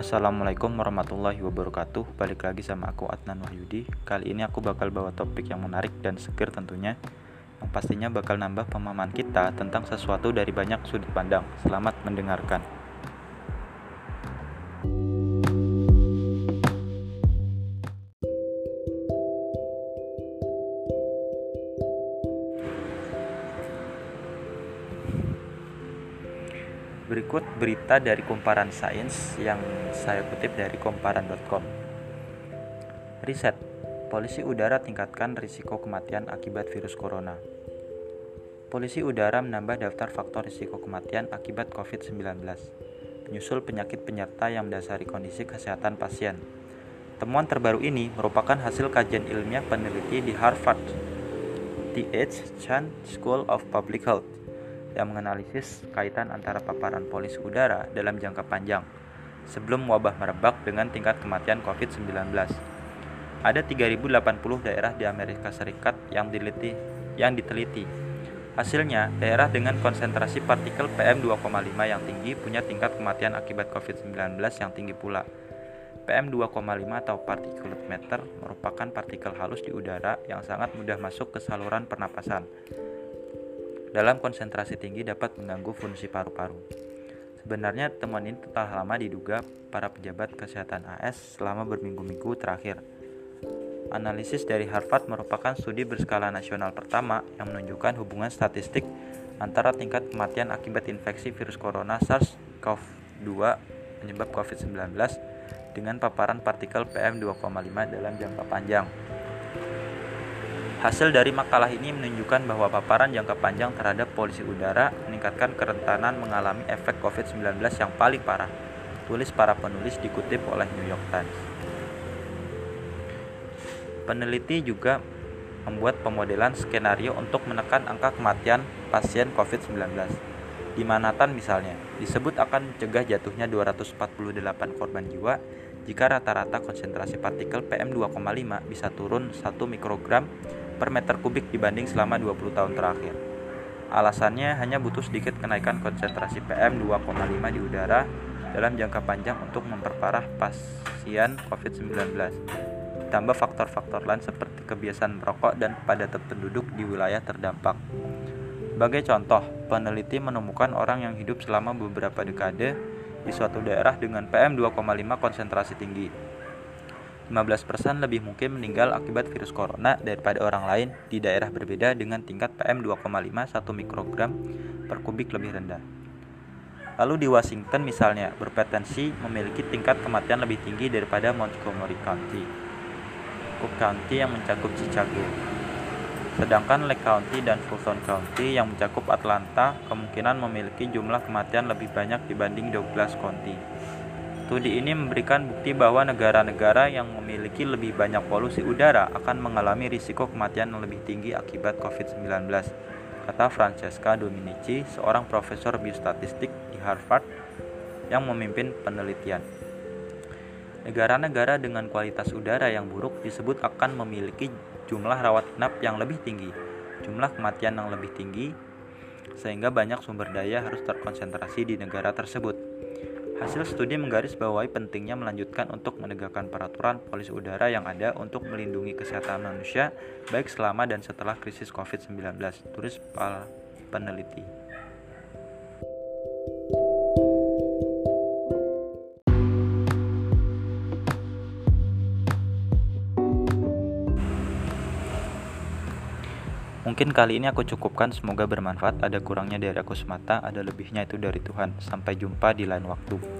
Assalamualaikum warahmatullahi wabarakatuh. Balik lagi sama aku Adnan Wahyudi. Kali ini aku bakal bawa topik yang menarik dan seger tentunya Yang pastinya bakal nambah pemahaman kita tentang sesuatu dari banyak sudut pandang. Selamat mendengarkan Berikut berita dari Kumparan Sains yang saya kutip dari komparan.com. Riset, polisi udara tingkatkan risiko kematian akibat virus corona. Polisi udara menambah daftar faktor risiko kematian akibat COVID-19, menyusul penyakit penyerta yang mendasari kondisi kesehatan pasien. Temuan terbaru ini merupakan hasil kajian ilmiah peneliti di Harvard T.H. Chan School of Public Health yang menganalisis kaitan antara paparan polusi udara dalam jangka panjang sebelum wabah merebak dengan tingkat kematian COVID-19. Ada 3080 daerah di Amerika Serikat yang diteliti, yang diteliti. Hasilnya, daerah dengan konsentrasi partikel PM2,5 yang tinggi punya tingkat kematian akibat COVID-19 yang tinggi pula. PM2,5 atau particulate matter merupakan partikel halus di udara yang sangat mudah masuk ke saluran pernapasan dalam konsentrasi tinggi dapat mengganggu fungsi paru-paru. Sebenarnya temuan ini telah lama diduga para pejabat kesehatan AS selama berminggu-minggu terakhir. Analisis dari Harvard merupakan studi berskala nasional pertama yang menunjukkan hubungan statistik antara tingkat kematian akibat infeksi virus corona SARS-CoV-2 penyebab COVID-19 dengan paparan partikel PM2,5 dalam jangka panjang. Hasil dari makalah ini menunjukkan bahwa paparan jangka panjang terhadap polusi udara meningkatkan kerentanan mengalami efek COVID-19 yang paling parah, tulis para penulis dikutip oleh New York Times. Peneliti juga membuat pemodelan skenario untuk menekan angka kematian pasien COVID-19. Di Manhattan misalnya, disebut akan mencegah jatuhnya 248 korban jiwa jika rata-rata konsentrasi partikel PM2,5 bisa turun 1 mikrogram per meter kubik dibanding selama 20 tahun terakhir. Alasannya hanya butuh sedikit kenaikan konsentrasi PM 2,5 di udara dalam jangka panjang untuk memperparah pasien COVID-19. Ditambah faktor-faktor lain seperti kebiasaan merokok dan kepadatan penduduk di wilayah terdampak. Sebagai contoh, peneliti menemukan orang yang hidup selama beberapa dekade di suatu daerah dengan PM 2,5 konsentrasi tinggi 15% lebih mungkin meninggal akibat virus corona daripada orang lain di daerah berbeda dengan tingkat PM 2,5 1 mikrogram per kubik lebih rendah. Lalu di Washington misalnya berpotensi memiliki tingkat kematian lebih tinggi daripada Montgomery County, Cook County yang mencakup Chicago. Sedangkan Lake County dan Fulton County yang mencakup Atlanta kemungkinan memiliki jumlah kematian lebih banyak dibanding Douglas County. Studi ini memberikan bukti bahwa negara-negara yang memiliki lebih banyak polusi udara akan mengalami risiko kematian yang lebih tinggi akibat COVID-19, kata Francesca Dominici, seorang profesor biostatistik di Harvard yang memimpin penelitian. Negara-negara dengan kualitas udara yang buruk disebut akan memiliki jumlah rawat inap yang lebih tinggi, jumlah kematian yang lebih tinggi, sehingga banyak sumber daya harus terkonsentrasi di negara tersebut. Hasil studi menggarisbawahi pentingnya melanjutkan untuk menegakkan peraturan polusi udara yang ada untuk melindungi kesehatan manusia baik selama dan setelah krisis COVID-19, tulis peneliti. Mungkin kali ini aku cukupkan, semoga bermanfaat. Ada kurangnya dari aku semata, ada lebihnya itu dari Tuhan. Sampai jumpa di lain waktu.